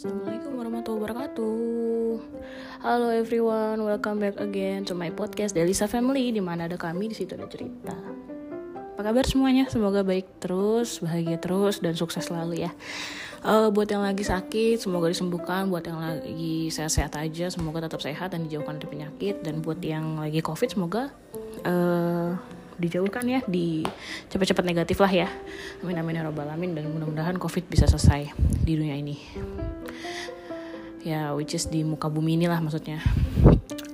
Assalamualaikum warahmatullahi wabarakatuh. Halo everyone, welcome back again to my podcast Delisa Family di mana ada kami, di situ ada cerita. Apa kabar semuanya? Semoga baik terus, bahagia terus, dan sukses selalu ya. Uh, Buat yang lagi sakit, semoga disembuhkan. Buat yang lagi sehat-sehat aja, semoga tetap sehat dan dijauhkan dari penyakit. Dan buat yang lagi covid, semoga uh, dijauhkan ya di cepat-cepat negatif lah ya. Amin amin ya robbal alamin. Dan mudah-mudahan covid bisa selesai di dunia ini. Ya which is di muka bumi inilah maksudnya.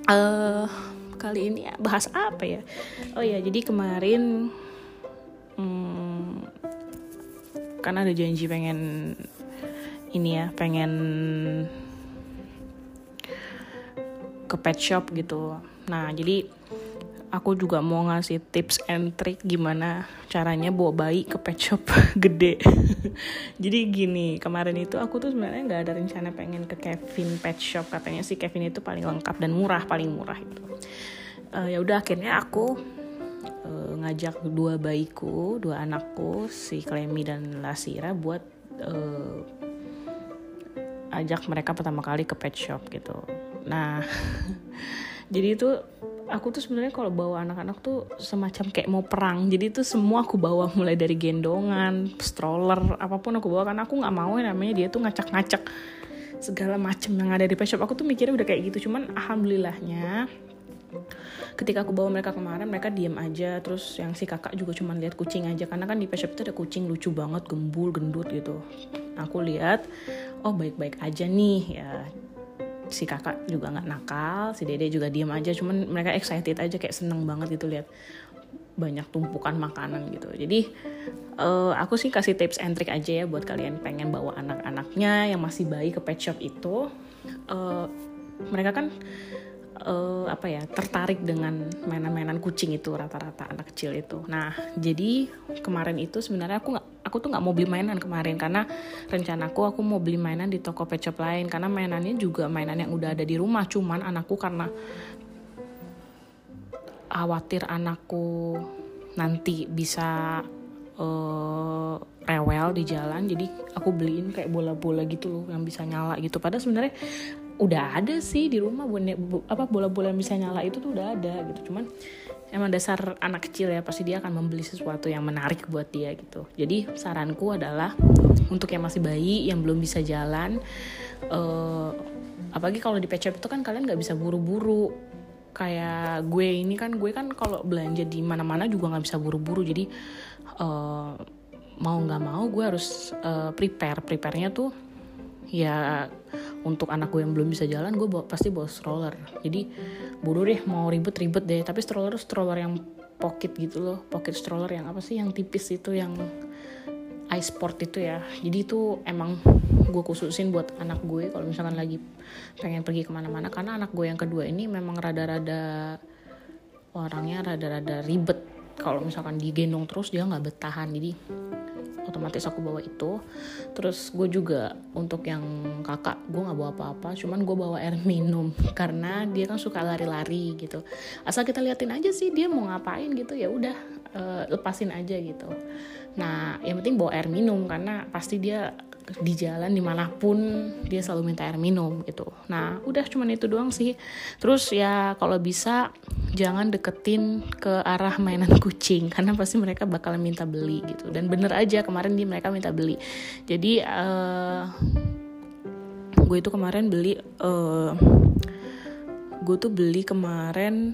Uh, kali ini bahas apa ya? Oh ya jadi kemarin hmm, karena ada janji pengen ini ya pengen ke pet shop gitu. Nah jadi aku juga mau ngasih tips and trick gimana caranya bawa bayi ke pet shop gede. Jadi gini, kemarin itu aku tuh sebenarnya nggak ada rencana pengen ke Kevin Pet Shop katanya sih Kevin itu paling lengkap dan murah, paling murah itu. Uh, ya udah akhirnya aku uh, ngajak dua bayiku, dua anakku, si Klemi dan Lasira buat uh, ajak mereka pertama kali ke pet shop gitu. Nah, jadi itu aku tuh sebenarnya kalau bawa anak-anak tuh semacam kayak mau perang. Jadi itu semua aku bawa mulai dari gendongan stroller apa pun aku bawa. Karena aku nggak mau yang namanya dia tuh ngacak-ngacak segala macem yang ada di pet shop. Aku tuh mikirnya udah kayak gitu. Cuman alhamdulillahnya ketika aku bawa mereka kemarin mereka diam aja. Terus yang si kakak juga cuma lihat kucing aja. Karena kan di pet shop itu ada kucing lucu banget gembul gendut gitu. Aku lihat oh baik-baik aja nih. Ya si kakak juga nggak nakal si dede juga diem aja cuman mereka excited aja kayak seneng banget gitu lihat banyak tumpukan makanan gitu. Jadi uh, aku sih kasih tips and trick aja ya buat kalian pengen bawa anak-anaknya yang masih bayi ke pet shop itu. Uh, mereka kan uh, apa ya tertarik dengan mainan-mainan kucing itu rata-rata anak kecil itu. Nah jadi kemarin itu sebenarnya aku nggak aku tuh nggak mau beli mainan kemarin karena rencanaku aku mau beli mainan di toko pet shop lain. Karena mainannya juga mainan yang udah ada di rumah cuman anakku karena khawatir anakku nanti bisa uh, rewel di jalan jadi aku beliin kayak bola-bola gitu loh yang bisa nyala gitu. Padahal sebenarnya udah ada sih di rumah apa bola-bola bisa nyala itu tuh udah ada gitu. Cuman emang dasar anak kecil ya pasti dia akan membeli sesuatu yang menarik buat dia gitu. Jadi saranku adalah untuk yang masih bayi yang belum bisa jalan uh, apalagi kalau di shop itu kan kalian nggak bisa buru-buru. Kayak gue ini kan gue kan kalau belanja di mana-mana juga nggak bisa buru-buru. Jadi uh, mau nggak mau gue harus uh, prepare. Preparenya tuh ya untuk anak gue yang belum bisa jalan gue bawa, pasti bawa stroller. Jadi bodoh deh mau ribet-ribet deh. Tapi stroller stroller yang pocket gitu loh. Pocket stroller yang apa sih? Yang tipis itu yang ice sport itu ya. Jadi itu emang gue khususin buat anak gue kalau misalkan lagi pengen pergi ke mana-mana. Karena anak gue yang kedua ini memang rada-rada orangnya rada-rada ribet. Kalau misalkan digendong terus dia nggak bertahan. Jadi otomatis aku bawa itu. Terus gue juga untuk yang kakak gue nggak bawa apa-apa cuman gue bawa air minum karena dia kan suka lari-lari gitu. Asal kita liatin aja sih dia mau ngapain gitu ya udah uh, lepasin aja gitu. Nah yang penting bawa air minum karena pasti dia di jalan di mana pun dia selalu minta air minum gitu. Nah udah cuman itu doang sih. Terus ya kalau bisa jangan deketin ke arah mainan kucing karena pasti mereka bakal minta beli gitu. Dan bener aja kemarin dia mereka minta beli. Jadi uh, gue itu kemarin beli uh, gue tuh beli kemarin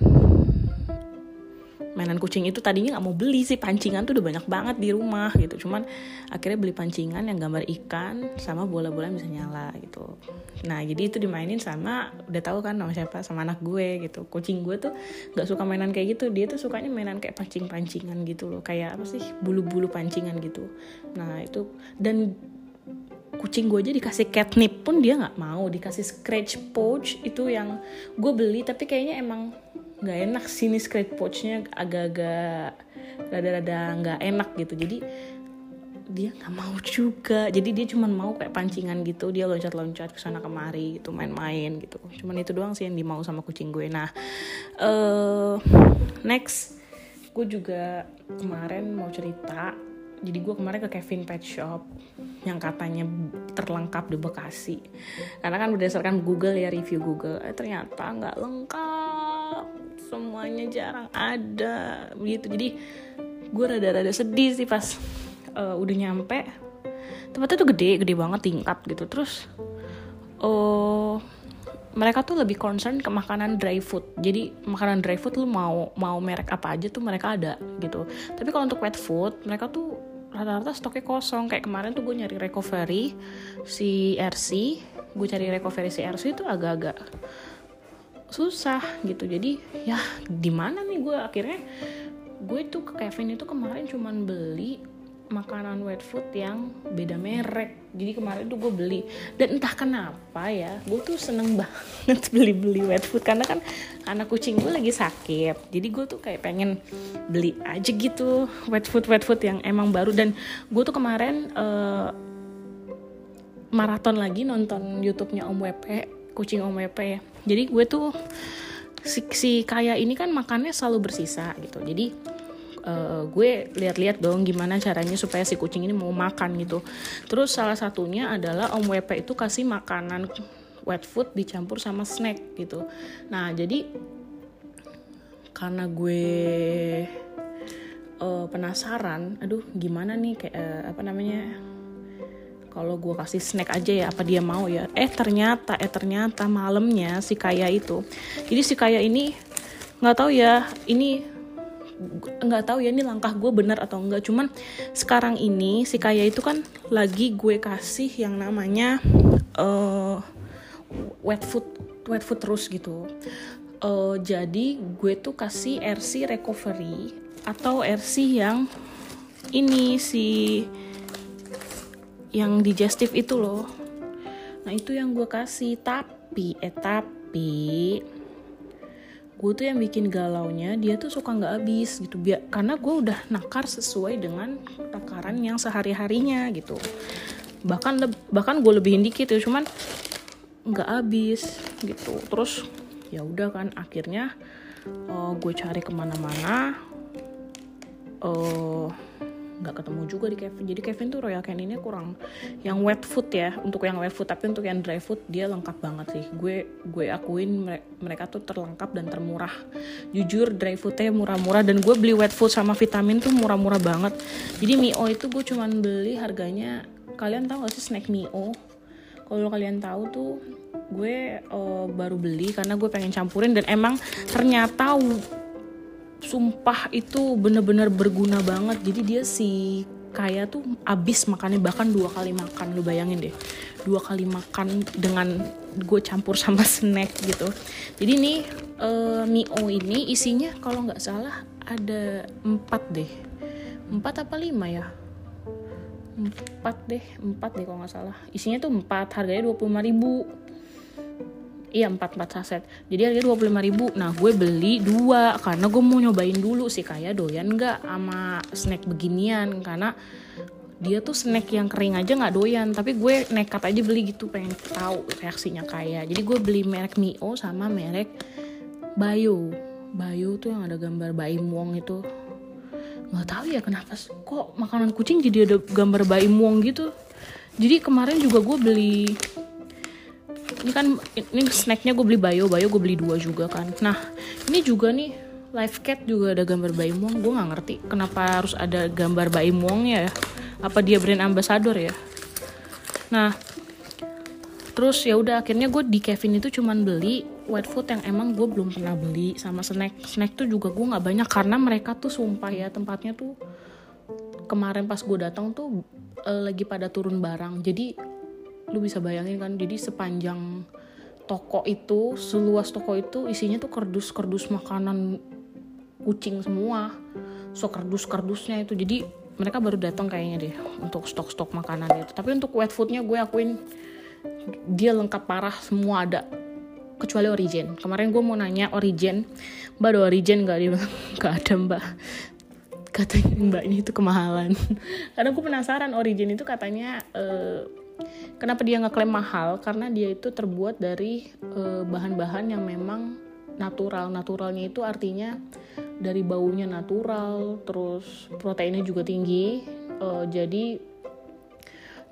mainan kucing itu tadinya nggak mau beli sih pancingan tuh udah banyak banget di rumah gitu. Cuman akhirnya beli pancingan yang gambar ikan sama bola-bola bisa nyala gitu. Nah jadi itu dimainin sama udah tahu kan sama siapa sama anak gue gitu. Kucing gue tuh nggak suka mainan kayak gitu. Dia tuh sukanya mainan kayak pancing-pancingan gitu loh. Kayak apa sih bulu-bulu pancingan gitu. Nah itu dan kucing gue aja dikasih catnip pun dia nggak mau. Dikasih scratch pouch itu yang gue beli tapi kayaknya emang nggak enak sini scratch pouchnya agak-agak rada-rada nggak enak gitu. Jadi dia nggak mau juga. Jadi dia cuma mau kayak pancingan gitu. Dia loncat-loncat ke sana kemari gitu main-main gitu. Cuman itu doang sih yang dimau sama kucing gue. Nah uh, next gue juga kemarin mau cerita. Jadi gue kemarin ke Kevin Pet Shop yang katanya terlengkap di Bekasi. Karena kan berdasarkan Google ya review Google. Eh, ternyata nggak lengkap semuanya jarang ada begitu. Jadi gue rada-rada sedih sih pas uh, udah nyampe. Tempatnya tuh gede gede banget tingkat gitu. Terus oh mereka tuh lebih concern ke makanan dry food. Jadi makanan dry food lu mau mau merek apa aja tuh mereka ada gitu. Tapi kalau untuk wet food mereka tuh rata-rata stoknya kosong. Kayak kemarin tuh gue nyari recovery si RC gue cari recovery si RC itu agak-agak susah gitu. Jadi ya di mana nih gue akhirnya gue tuh ke Kevin itu kemarin cuman beli makanan wet food yang beda merek. Jadi kemarin tuh gue beli. Dan entah kenapa ya gue tuh seneng banget beli-beli wet food. Karena kan anak kucing gue lagi sakit. Jadi gue tuh kayak pengen beli aja gitu wet food wet food yang emang baru. Dan gue tuh kemarin uh, maraton lagi nonton YouTube-nya Om WP kucing Om WP ya jadi gue tuh si, si kaya ini kan makannya selalu bersisa gitu jadi uh, gue lihat-lihat dong gimana caranya supaya si kucing ini mau makan gitu. Terus salah satunya adalah Om WP itu kasih makanan wet food dicampur sama snack gitu. Nah jadi karena gue uh, penasaran, aduh gimana nih kayak uh, apa namanya kalau gue kasih snack aja ya apa dia mau ya. Eh ternyata eh ternyata malamnya si kaya itu. Jadi si kaya ini nggak tahu ya ini nggak tahu ya ini langkah gue benar atau enggak cuman sekarang ini si kaya itu kan lagi gue kasih yang namanya uh, wet food wet food terus gitu. Uh, jadi gue tuh kasih RC recovery atau RC yang ini si yang digestif itu loh. Nah itu yang gue kasih. Tapi eh tapi gue tuh yang bikin galaunya dia tuh suka nggak habis gitu. Biar karena gue udah nakar sesuai dengan takaran yang sehari harinya gitu. Bahkan bahkan gue lebihin dikit ya cuman nggak habis gitu. Terus ya udah kan akhirnya uh, gue cari ke mana-mana. Uh, nggak ketemu juga di Kevin. Jadi Kevin tuh Royal Canin ini kurang yang wet food ya untuk yang wet food. Tapi untuk yang dry food dia lengkap banget sih. Gue gue akuin mereka tuh terlengkap dan termurah. Jujur dry foodnya murah-murah. Dan gue beli wet food sama vitamin tuh murah-murah banget. Jadi Mio itu gue cuman beli harganya kalian tahu gak sih snack Mio kalau kalian tahu tuh gue uh, baru beli karena gue pengen campurin. Dan emang ternyata sumpah itu bener-bener berguna banget. Jadi dia si kaya tuh abis makannya bahkan dua kali makan lu bayangin deh. Dua kali makan dengan gue campur sama snack gitu. Jadi nih uh, mio ini isinya kalau nggak salah ada empat deh. Empat apa lima ya? Empat deh empat deh kalau nggak salah. Isinya tuh empat harganya dua puluh lima ribu iya empat empat saset. Jadi harganya dua puluh lima ribu. Nah gue beli dua karena gue mau nyobain dulu sih kayak doyan nggak sama snack beginian? Karena dia tuh snack yang kering aja nggak doyan. Tapi gue nekat aja beli gitu pengen tahu reaksinya kayak jadi gue beli merek Mio sama merek Bayo. Bayo tuh yang ada gambar bayi muang itu. Nggak tahu ya kenapa kok makanan kucing jadi ada gambar bayi muang gitu? Jadi kemarin juga gue beli ini kan ini snacknya gue beli bayo bayo gue beli dua juga kan. Nah ini juga nih live cat juga ada gambar bayi muang. Gue nggak ngerti kenapa harus ada gambar bayi muang ya. Apa dia brand ambassador ya? Nah terus ya udah akhirnya gue di Kevin itu cuman beli white food yang emang gue belum pernah beli sama snack. Snack tuh juga gue nggak banyak karena mereka tuh sumpah ya tempatnya tuh kemarin pas gue datang tuh uh, lagi pada turun barang. Jadi lu bisa bayangin kan jadi sepanjang toko itu seluas toko itu isinya tuh kardus-kardus makanan kucing semua. So kardus-kardusnya itu. Jadi mereka baru datang kayaknya deh untuk stok-stok makanan itu. Tapi untuk wet foodnya gue akuin dia lengkap parah semua ada. Kecuali origin kemarin gue mau nanya origin mbak ada origin gak dia gak ada mbak. Katanya mbak ini itu kemahalan. Karena gue penasaran origin itu katanya uh, Kenapa dia ngeklaim mahal? Karena dia itu terbuat dari eh, bahan-bahan yang memang natural. Naturalnya itu artinya dari baunya natural, terus proteinnya juga tinggi, uh, jadi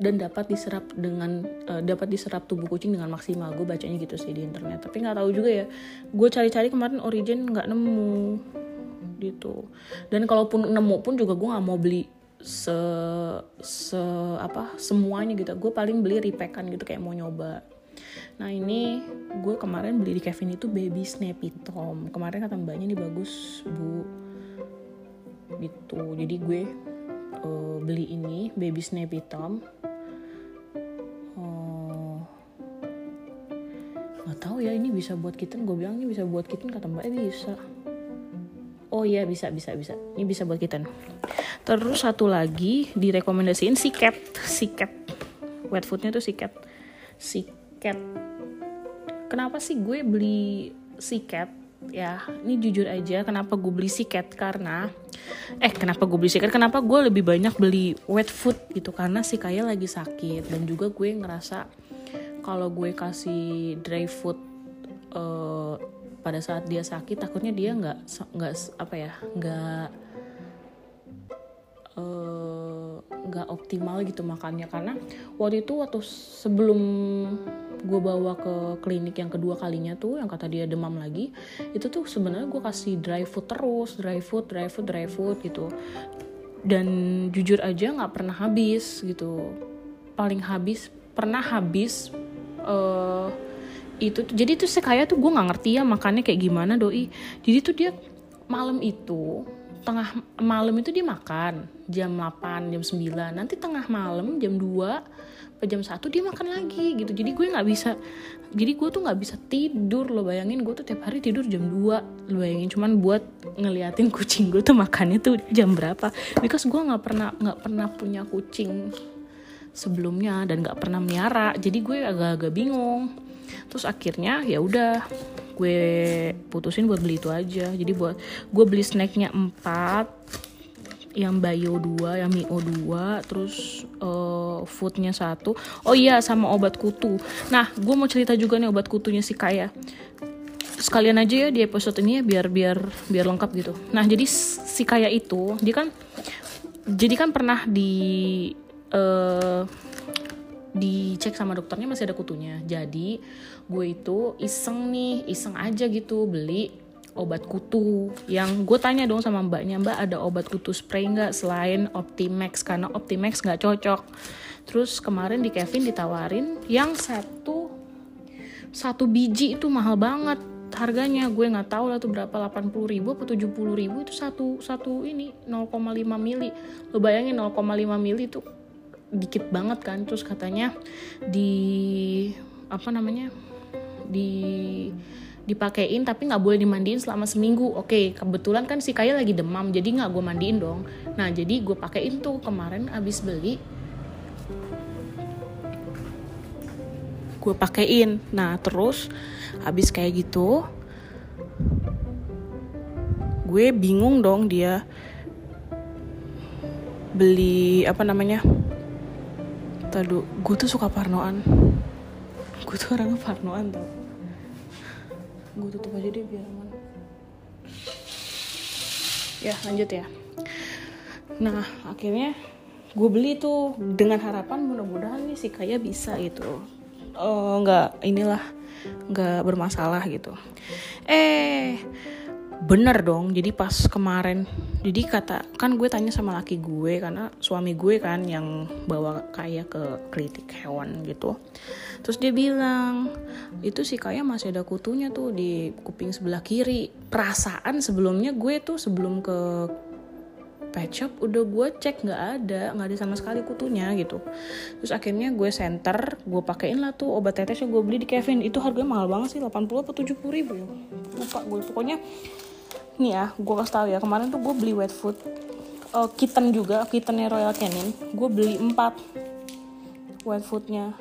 dan dapat diserap dengan uh, dapat diserap tubuh kucing dengan maksimal gue bacanya gitu sih di internet tapi nggak tahu juga ya gue cari-cari kemarin origin nggak nemu gitu dan kalaupun nemu pun juga gue nggak mau beli se se apa semuanya gitu. Gue paling beli repakan gitu kayak mau nyoba. Nah ini gue kemarin beli di Kevin itu baby snappy tom. Kemarin kata mbaknya ini bagus bu. Gitu. Jadi gue uh, beli ini baby snappy tom. Nggak tahu ya ini bisa buat kitten. Gue bilang ini bisa buat kitten kata mbaknya bisa oh iya bisa bisa bisa. Ini bisa buat kitten terus satu lagi direkomendasiin si cat wet foodnya tuh si cat si cat kenapa sih gue beli si cat ya ini jujur aja kenapa gue beli si cat karena eh kenapa gue beli si cat kenapa gue lebih banyak beli wet food gitu? Karena si kaya lagi sakit dan juga gue ngerasa kalau gue kasih dry food uh, pada saat dia sakit takutnya dia nggak nggak apa ya nggak Eh, nggak uh, optimal gitu makannya. Karena waktu itu waktu sebelum gue bawa ke klinik yang kedua kalinya tuh yang kata dia demam lagi itu tuh sebenarnya gue kasih dry food terus dry food dry food dry food gitu. Dan jujur aja nggak pernah habis gitu. Paling habis pernah habis uh, itu jadi tuh sekaya tuh gue nggak ngerti ya makannya kayak gimana doi. Jadi tuh dia malam itu tengah malam itu dia makan jam 8 jam 9 nanti tengah malam jam 2 jam 1 dia makan lagi gitu. Jadi gue nggak bisa jadi gue tuh nggak bisa tidur lo bayangin. Gue tuh tiap hari tidur jam 2 lo bayangin. Cuman buat ngeliatin kucing gue tuh makannya tuh jam berapa. Because gue nggak pernah nggak pernah punya kucing sebelumnya dan nggak pernah miara. Jadi gue agak-agak bingung terus akhirnya ya udah gue putusin buat beli itu aja jadi buat gue beli snacknya 4 yang Bayo 2, yang Mio 2, terus uh, foodnya satu. Oh iya, sama obat kutu. Nah, gue mau cerita juga nih obat kutunya si Kaya. Sekalian aja ya di episode ini ya biar biar biar lengkap gitu. Nah, jadi si Kaya itu dia kan jadi kan pernah di uh, dicek sama dokternya masih ada kutunya jadi gue itu iseng nih iseng aja gitu beli obat kutu. Yang gue tanya dong sama mbaknya mbak ada obat kutu spray nggak selain Optimax? Karena Optimax nggak cocok. Terus kemarin di Kevin ditawarin yang satu satu biji itu mahal banget harganya. Gue nggak tahu lah tuh berapa 80 ribu atau 70 ribu itu satu satu ini 0,5 mili. Lo bayangin 0,5 mili itu dikit banget kan. Terus katanya di apa namanya di dipakein tapi nggak boleh dimandiin selama seminggu. Oke kebetulan kan si kaya lagi demam jadi nggak gue mandiin dong. Nah jadi gue pakein tuh kemarin abis beli gue pakein. Nah terus habis kayak gitu gue bingung dong dia beli apa namanya Tadu, gue tuh suka parnoan. Gue tuh orangnya parnoan tau. Gue tutup aja deh biar aman. Ya lanjut ya. Nah akhirnya gue beli tuh dengan harapan mudah-mudahan nih si kaya bisa gitu. Oh nggak inilah nggak bermasalah gitu. Eh bener dong jadi pas kemarin jadi kata kan gue tanya sama laki gue karena suami gue kan yang bawa kayak ke kritik hewan gitu. Terus dia bilang itu si kaya masih ada kutunya tuh di kuping sebelah kiri. Perasaan sebelumnya gue tuh sebelum ke pet shop udah gue cek nggak ada nggak ada sama sekali kutunya gitu. Terus akhirnya gue center gue pakein lah tuh obat tetes yang gue beli di Kevin. Itu harganya mahal banget sih 80 atau 70 ribu. Lupa gue pokoknya nih ya gue kasih tau ya kemarin tuh gue beli wet food uh, kitten juga kittennya Royal Canin. Gue beli 4 wet foodnya.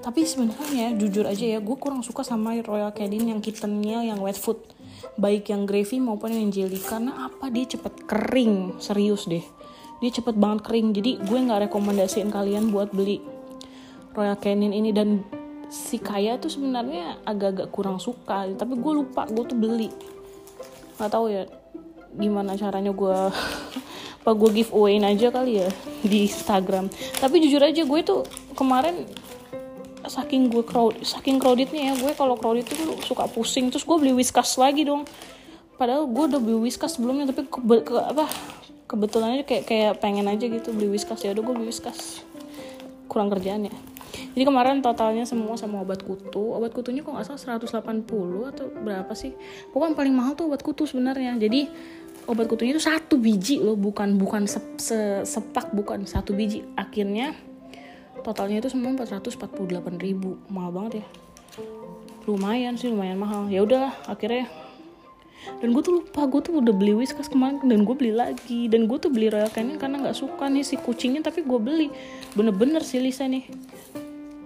Tapi sebenarnya jujur aja ya gue kurang suka sama Royal Canin yang kittennya yang wet food. Baik yang gravy maupun yang jelly karena apa? Dia cepet kering serius deh. Dia cepet banget kering jadi gue nggak rekomendasiin kalian buat beli Royal Canin ini. Dan si kaya tuh sebenarnya agak-agak kurang suka tapi gue lupa gue tuh beli nggak tahu ya gimana caranya gue apa gue giveawayin aja kali ya di Instagram. Tapi jujur aja gue tuh kemarin saking gue crowd saking crowdednya ya gue kalau crowded tuh suka pusing terus gue beli whiskas lagi dong. Padahal gue udah beli whiskas sebelumnya tapi ke, ke apa kebetulan aja kayak kayak pengen aja gitu beli whiskas. Ya udah gue beli whiskas. Kurang kerjaan ya jadi kemarin totalnya semua sama obat kutu. Obat kutunya kok nggak salah 180 atau berapa sih? Pokoknya paling mahal tuh obat kutu sebenarnya. Jadi obat kutunya itu satu biji loh bukan bukan se, se, sepak bukan satu biji. Akhirnya totalnya itu semua 448 ribu. Mahal banget ya. Lumayan sih lumayan mahal. Ya udahlah akhirnya. Dan gue tuh lupa gue tuh udah beli whiskas kemarin dan gue beli lagi. Dan gue tuh beli royal canin karena nggak suka nih si kucingnya tapi gue beli. Bener-bener sih Lisa nih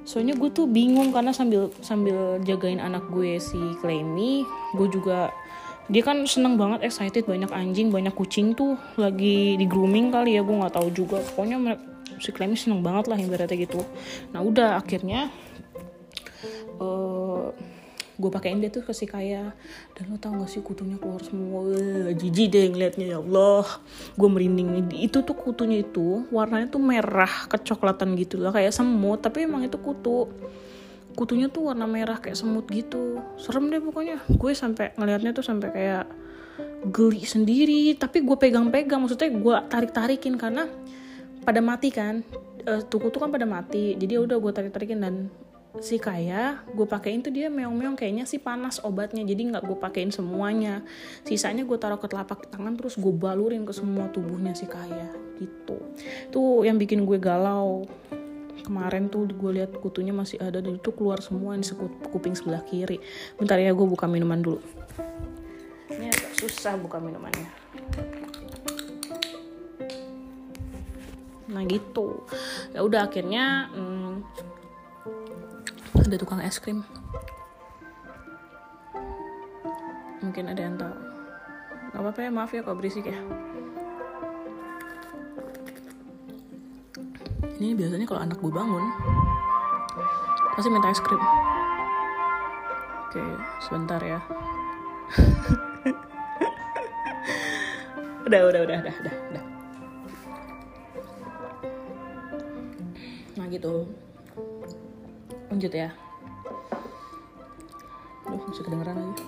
soalnya gue tuh bingung karena sambil sambil jagain anak gue si Clemmy gue juga dia kan seneng banget excited banyak anjing banyak kucing tuh lagi di grooming kali ya gue nggak tahu juga. Pokoknya si Clemmy seneng banget lah ibaratnya gitu. Nah udah akhirnya uh, gue pakein dia tuh ke si kaya. Dan lo tau gak sih kutunya keluar semua? Jijik deh ngeliatnya ya Allah. Gue merinding itu tuh kutunya itu warnanya tuh merah kecoklatan gitu lah kayak semut. Tapi emang itu kutu. Kutunya tuh warna merah kayak semut gitu. Serem deh pokoknya. Gue sampai ngeliatnya tuh sampai kayak geli sendiri. Tapi gue pegang-pegang. Maksudnya gue tarik-tarikin karena pada mati kan. Uh, tuku tuh kan pada mati. Jadi ya udah gue tarik tarikin dan si kaya gue pakein tuh dia meong-meong kayaknya sih panas obatnya jadi nggak gue pakein semuanya. Sisanya gue taruh ke telapak tangan terus gue balurin ke semua tubuhnya si kaya gitu. Tuh yang bikin gue galau. Kemarin tuh gue lihat kutunya masih ada dan itu keluar semua di kuping sebelah kiri. Bentar ya gue buka minuman dulu. Ini agak susah buka minumannya. Nah gitu. Ya udah akhirnya hmm, ada tukang es krim. Mungkin ada yang tahu. Nggak apa-apa ya maaf ya kalau berisik ya. Ini biasanya kalau anak gue bangun pasti minta es krim. Oke sebentar ya. Udah udah udah udah udah udah. Gitu lanjut ya. Duh, masih kedengeran lagi.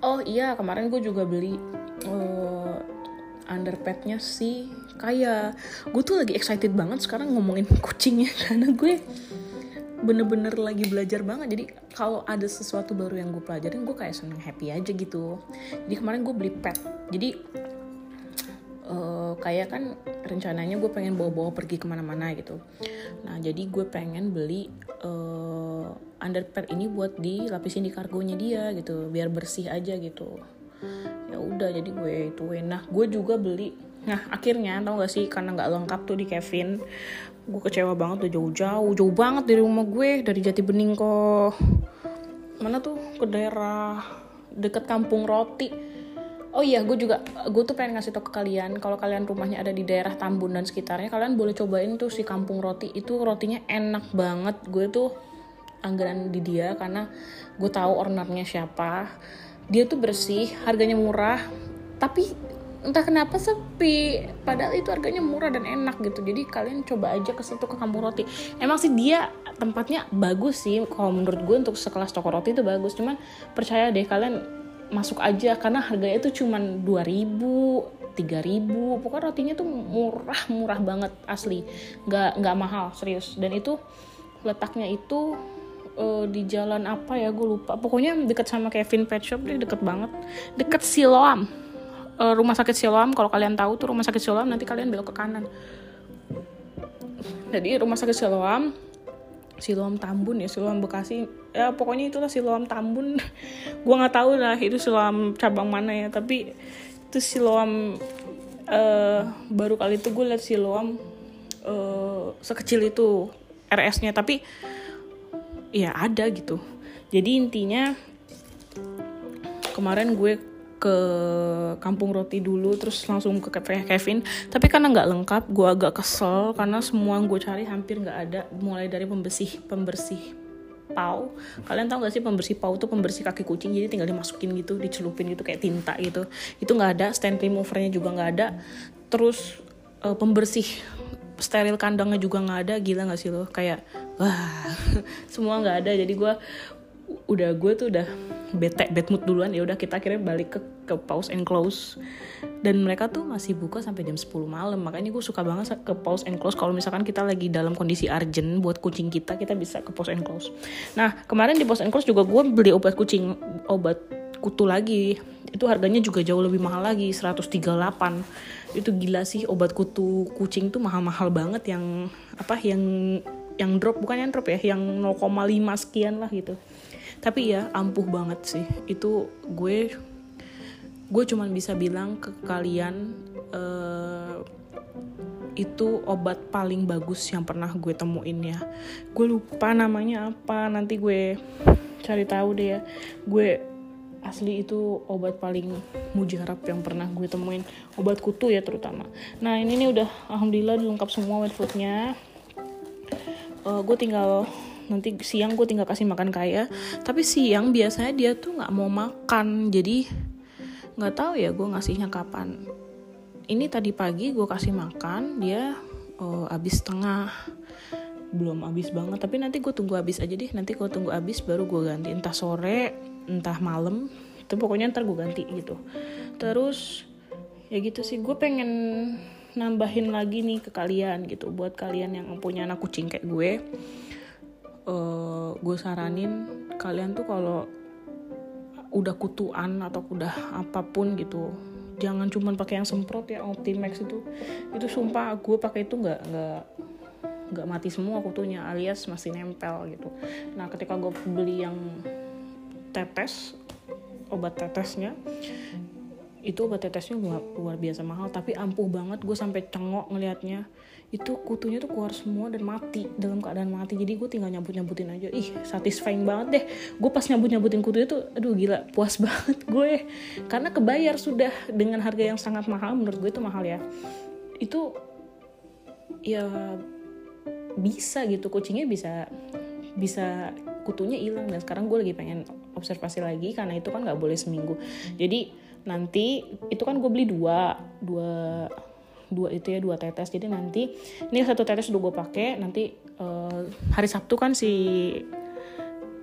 Oh iya kemarin gue juga beli uh, underpadnya si kaya. Gue tuh lagi excited banget sekarang ngomongin kucingnya karena gue bener-bener lagi belajar banget. Jadi kalau ada sesuatu baru yang gue pelajarin gue kayak seneng happy aja gitu. Jadi kemarin gue beli pet. Jadi uh, kayak kan rencananya gue pengen bawa-bawa pergi ke mana-mana gitu. Nah jadi gue pengen beli uh, underpair ini buat dilapisin di kargonya dia gitu biar bersih aja gitu. Ya udah jadi gue itu nah gue juga beli. Nah akhirnya tau gak sih karena nggak lengkap tuh di Kevin gue kecewa banget udah jauh-jauh jauh banget dari rumah gue dari Jati Bening kok mana tuh ke daerah deket kampung roti Oh iya, gue juga gue tuh pengen ngasih tau ke kalian kalau kalian rumahnya ada di daerah Tambun dan sekitarnya, kalian boleh cobain tuh si kampung roti. Itu rotinya enak banget. Gue tuh anggaran di dia karena gue tahu ownernya siapa. Dia tuh bersih, harganya murah, tapi entah kenapa sepi. Padahal itu harganya murah dan enak gitu. Jadi kalian coba aja ke situ ke kampung roti. Emang sih dia tempatnya bagus sih. Kalau menurut gue untuk sekelas toko roti itu bagus. Cuman percaya deh kalian masuk aja karena harganya itu cuma 2000 3000 pokoknya rotinya tuh murah murah banget asli. Nggak nggak mahal serius. Dan itu letaknya itu uh, di jalan apa ya gue lupa. Pokoknya deket sama Kevin Pet Shop dia deket banget. Deket Siloam. Uh, rumah sakit Siloam kalau kalian tahu tuh rumah sakit Siloam nanti kalian belok ke kanan. Jadi rumah sakit Siloam Siloam Tambun ya Siloam Bekasi. Ya pokoknya itulah Siloam Tambun. Gue nggak tahu lah itu Siloam cabang mana ya tapi itu Siloam uh, baru kali itu gue liat Siloam uh, sekecil itu RS-nya tapi ya ada gitu. Jadi intinya kemarin gue ke kampung roti dulu terus langsung ke cafe Kevin. Tapi karena nggak lengkap gue agak kesel karena semua yang gue cari hampir nggak ada mulai dari pembersih pembersih pau. Kalian tahu gak sih pembersih pau tuh pembersih kaki kucing jadi tinggal dimasukin gitu dicelupin gitu kayak tinta gitu. Itu nggak ada stand removernya juga nggak ada. Terus uh, pembersih steril kandangnya juga nggak ada gila nggak sih lo? Kayak wah semua nggak ada. Jadi gue udah gue tuh udah bete bad mood duluan. Ya udah kita akhirnya balik ke ke pause and close. Dan mereka tuh masih buka sampai jam 10 malam. Makanya gue suka banget ke pause and close. Kalau misalkan kita lagi dalam kondisi urgent buat kucing kita kita bisa ke pause and close. Nah kemarin di pause and close juga gue beli obat kucing obat kutu lagi. Itu harganya juga jauh lebih mahal lagi 138 itu gila sih obat kutu kucing tuh mahal-mahal banget yang apa yang yang drop. Bukan yang drop ya yang 0,5 sekian lah gitu tapi ya ampuh banget sih. Itu gue gue cuman bisa bilang ke kalian uh, itu obat paling bagus yang pernah gue temuin ya. Gue lupa namanya apa nanti gue cari tahu deh ya. Gue asli itu obat paling mujarab yang pernah gue temuin. Obat kutu ya terutama. Nah ini nih udah alhamdulillah lengkap semua wet foodnya. Uh, gue tinggal nanti siang gue tinggal kasih makan kaya tapi siang biasanya dia tuh nggak mau makan. Jadi nggak tahu ya gue ngasihnya kapan. Ini tadi pagi gue kasih makan dia oh, abis setengah belum abis banget. Tapi nanti gue tunggu abis aja deh. Nanti kalau tunggu abis baru gue ganti. Entah sore entah malam. Itu pokoknya ntar gue ganti gitu. Terus ya gitu sih. Gue pengen nambahin lagi nih ke kalian gitu. Buat kalian yang punya anak kucing kayak gue uh, gue saranin kalian tuh kalau udah kutuan atau udah apa pun gitu jangan cuman pakai yang semprot ya Optimax itu. Itu sumpah gue pakai itu nggak nggak nggak mati semua kutunya alias masih nempel gitu. Nah ketika gue beli yang tetes obat tetesnya itu obat tetesnya luar biasa mahal tapi ampuh banget. Gue sampai cengok ngelihatnya itu kutunya tuh keluar semua dan mati dalam keadaan mati. Jadi gue tinggal nyambut nyambutin aja. Ih satisfying banget deh. Gue pas nyambut nyambutin kutunya tuh aduh gila puas banget gue karena kebayar sudah dengan harga yang sangat mahal menurut gue itu mahal ya. Itu ya bisa gitu. Kucingnya bisa bisa kutunya hilang. Dan sekarang gue lagi pengen observasi lagi karena itu kan nggak boleh seminggu. Jadi nanti itu kan gue beli dua dua dua itu ya dua tetes. Jadi nanti ini satu tetes udah gue pakai nanti uh, hari Sabtu kan si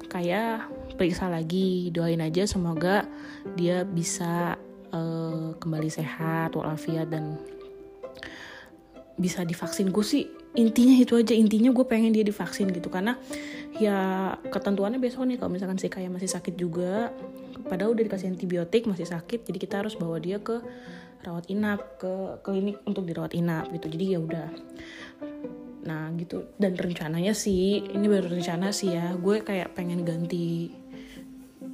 kayak periksa lagi doain aja semoga dia bisa uh, kembali sehat walafiat dan bisa divaksin. Gue sih intinya itu aja intinya gue pengen dia divaksin gitu. Karena ya ketentuannya besok nih kalau misalkan si kayak masih sakit juga. Padahal udah dikasih antibiotik masih sakit jadi kita harus bawa dia ke rawat inap ke klinik untuk dirawat inap gitu. Jadi ya udah. Nah gitu. Dan rencananya sih ini baru rencana sih ya gue kayak pengen ganti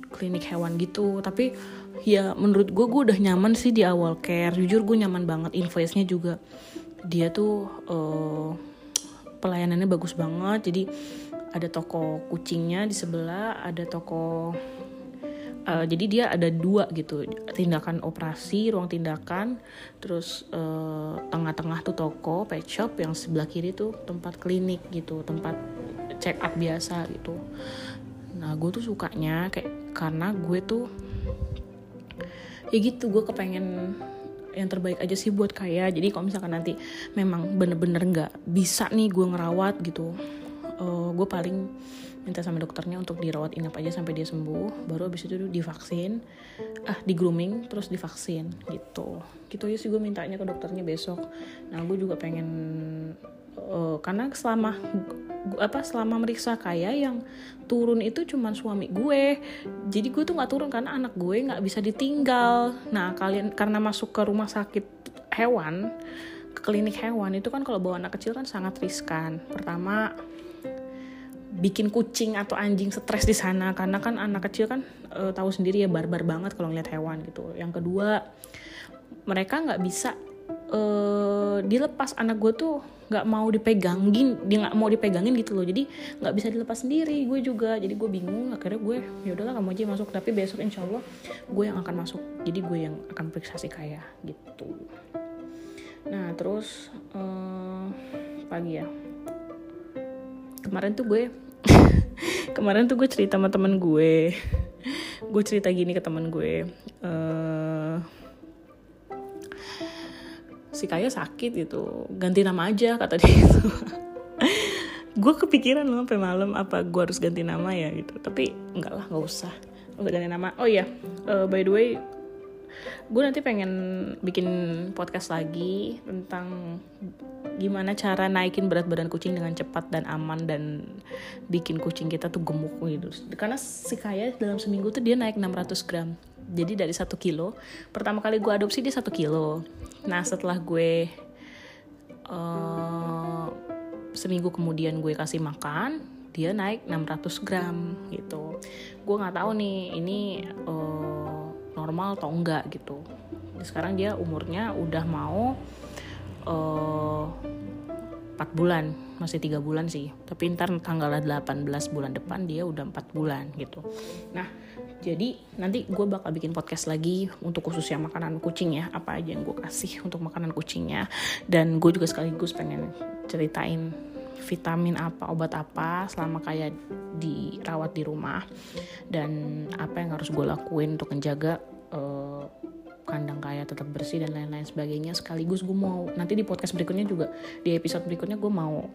klinik hewan gitu. Tapi ya menurut gue gue udah nyaman sih di awal care. Jujur gue nyaman banget. Invoice-nya juga dia tuh uh, pelayanannya bagus banget. Jadi ada toko kucingnya di sebelah ada toko uh, jadi dia ada dua gitu. Tindakan operasi ruang tindakan terus uh, tengah-tengah tuh toko pet shop yang sebelah kiri tuh tempat klinik gitu tempat check up biasa gitu. Nah gue tuh sukanya kayak karena gue tuh ya gitu gue kepengen yang terbaik aja sih buat kaya. Jadi kalau misalkan nanti memang bener-bener nggak bisa nih gue ngerawat gitu gue paling minta sama dokternya untuk dirawat inap aja sampai dia sembuh baru abis itu divaksin. Ah di grooming terus divaksin gitu. Gitu aja sih gue mintanya ke dokternya besok. Nah gue juga pengen uh, karena selama apa selama meriksa kayak yang turun itu cuma suami gue. Jadi gue tuh nggak turun karena anak gue nggak bisa ditinggal. Nah kalian karena masuk ke rumah sakit hewan ke klinik hewan itu kan kalau bawa anak kecil kan sangat riskan. Pertama bikin kucing atau anjing stres di sana. Karena kan anak kecil kan e, tahu sendiri ya barbar banget kalau ngeliat hewan gitu. Yang kedua mereka nggak bisa e, dilepas. Anak gue tuh nggak mau dipegangin dia nggak mau dipegangin gitu loh. Jadi nggak bisa dilepas sendiri gue juga. Jadi gue bingung akhirnya gue ya udahlah kamu aja masuk. Tapi besok insya Allah gue yang akan masuk. Jadi gue yang akan periksa si kaya gitu. Nah terus eh, pagi ya kemarin tuh gue kemarin tuh gue cerita sama temen gue. Gue cerita gini ke temen gue. Uh, si kaya sakit gitu. Ganti nama aja kata dia gitu gue kepikiran loh sampai malam apa gue harus ganti nama ya gitu. Tapi enggak lah nggak usah. Nggak ganti nama. Oh iya uh, by the way gue nanti pengen bikin podcast lagi tentang gimana cara naikin berat badan kucing dengan cepat dan aman dan bikin kucing kita tuh gemuk gitu. Karena si kaya dalam seminggu tuh dia naik 600 gram. Jadi dari satu kilo pertama kali gue adopsi dia satu kilo. Nah setelah gue uh, seminggu kemudian gue kasih makan dia naik 600 gram gitu. Gue nggak tahu nih ini uh, normal atau enggak gitu. Sekarang dia umurnya udah mau eh, 4 bulan masih tiga bulan sih. Tapi ntar tanggal 18 bulan depan dia udah 4 bulan gitu. Nah jadi nanti gue bakal bikin podcast lagi untuk khusus yang makanan kucing ya. Apa aja yang gue kasih untuk makanan kucingnya. Dan gue juga sekaligus pengen ceritain vitamin apa obat apa selama kayak dirawat di rumah. Dan apa yang harus gue lakuin untuk menjaga uh, kandang kayak tetap bersih dan lain-lain sebagainya sekaligus gue mau nanti di podcast berikutnya juga di episode berikutnya gue mau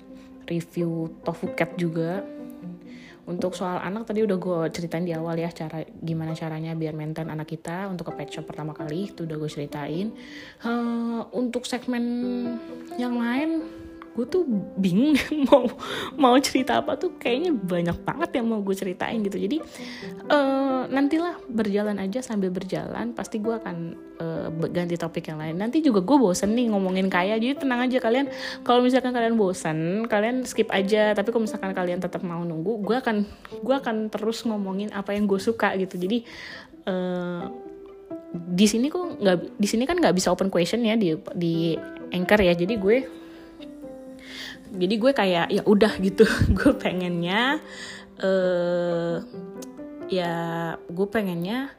review tofu cat juga. Untuk soal anak tadi udah gue ceritain di awal ya cara gimana caranya biar maintain anak kita untuk ke pet shop pertama kali itu udah gue ceritain. Uh, untuk segmen yang lain gue tuh bingung mau mau cerita apa tuh. Kayaknya banyak banget yang mau gue ceritain gitu. Jadi uh, nantilah berjalan aja sambil berjalan pasti gue akan uh, ganti topik yang lain. Nanti juga gue bosen nih ngomongin kaya. Jadi tenang aja kalian kalau misalkan kalian bosen kalian skip aja. Tapi kalau misalkan kalian tetap mau nunggu gue akan gue akan terus ngomongin apa yang gue suka gitu. Jadi uh, di sini kok nggak di sini kan nggak bisa open question ya di di anchor ya. Jadi gue jadi gue kayak ya udah gitu gue pengennya uh, ya gue pengennya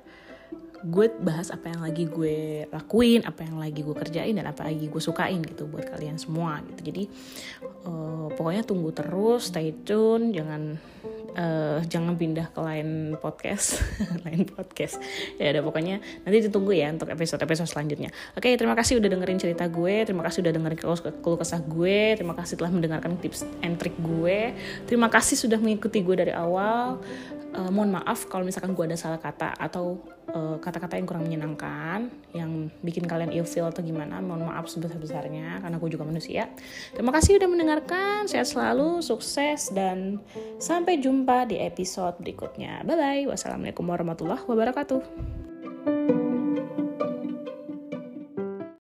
gue bahas apa yang lagi gue lakuin, apa yang lagi gue kerjain dan apa lagi gue sukain gitu buat kalian semua gitu. Jadi uh, pokoknya tunggu terus, stay tune, jangan uh, jangan pindah ke lain podcast lain podcast. Ya udah pokoknya nanti ditunggu ya untuk episode episode selanjutnya. Oke terima kasih udah dengerin cerita gue terima kasih udah dengerin keluh kesah gue terima kasih telah mendengarkan tips and trick gue. Terima kasih sudah mengikuti gue dari awal uh, mohon maaf kalau misalkan gue ada salah kata atau eh, kata-kata uh, yang kurang menyenangkan yang bikin kalian ilfeel atau gimana mohon maaf sebesar-besarnya karena gue juga manusia. Terima kasih udah mendengarkan sehat selalu sukses dan sampai jumpa di episode berikutnya. Bye bye wassalamualaikum warahmatullahi wabarakatuh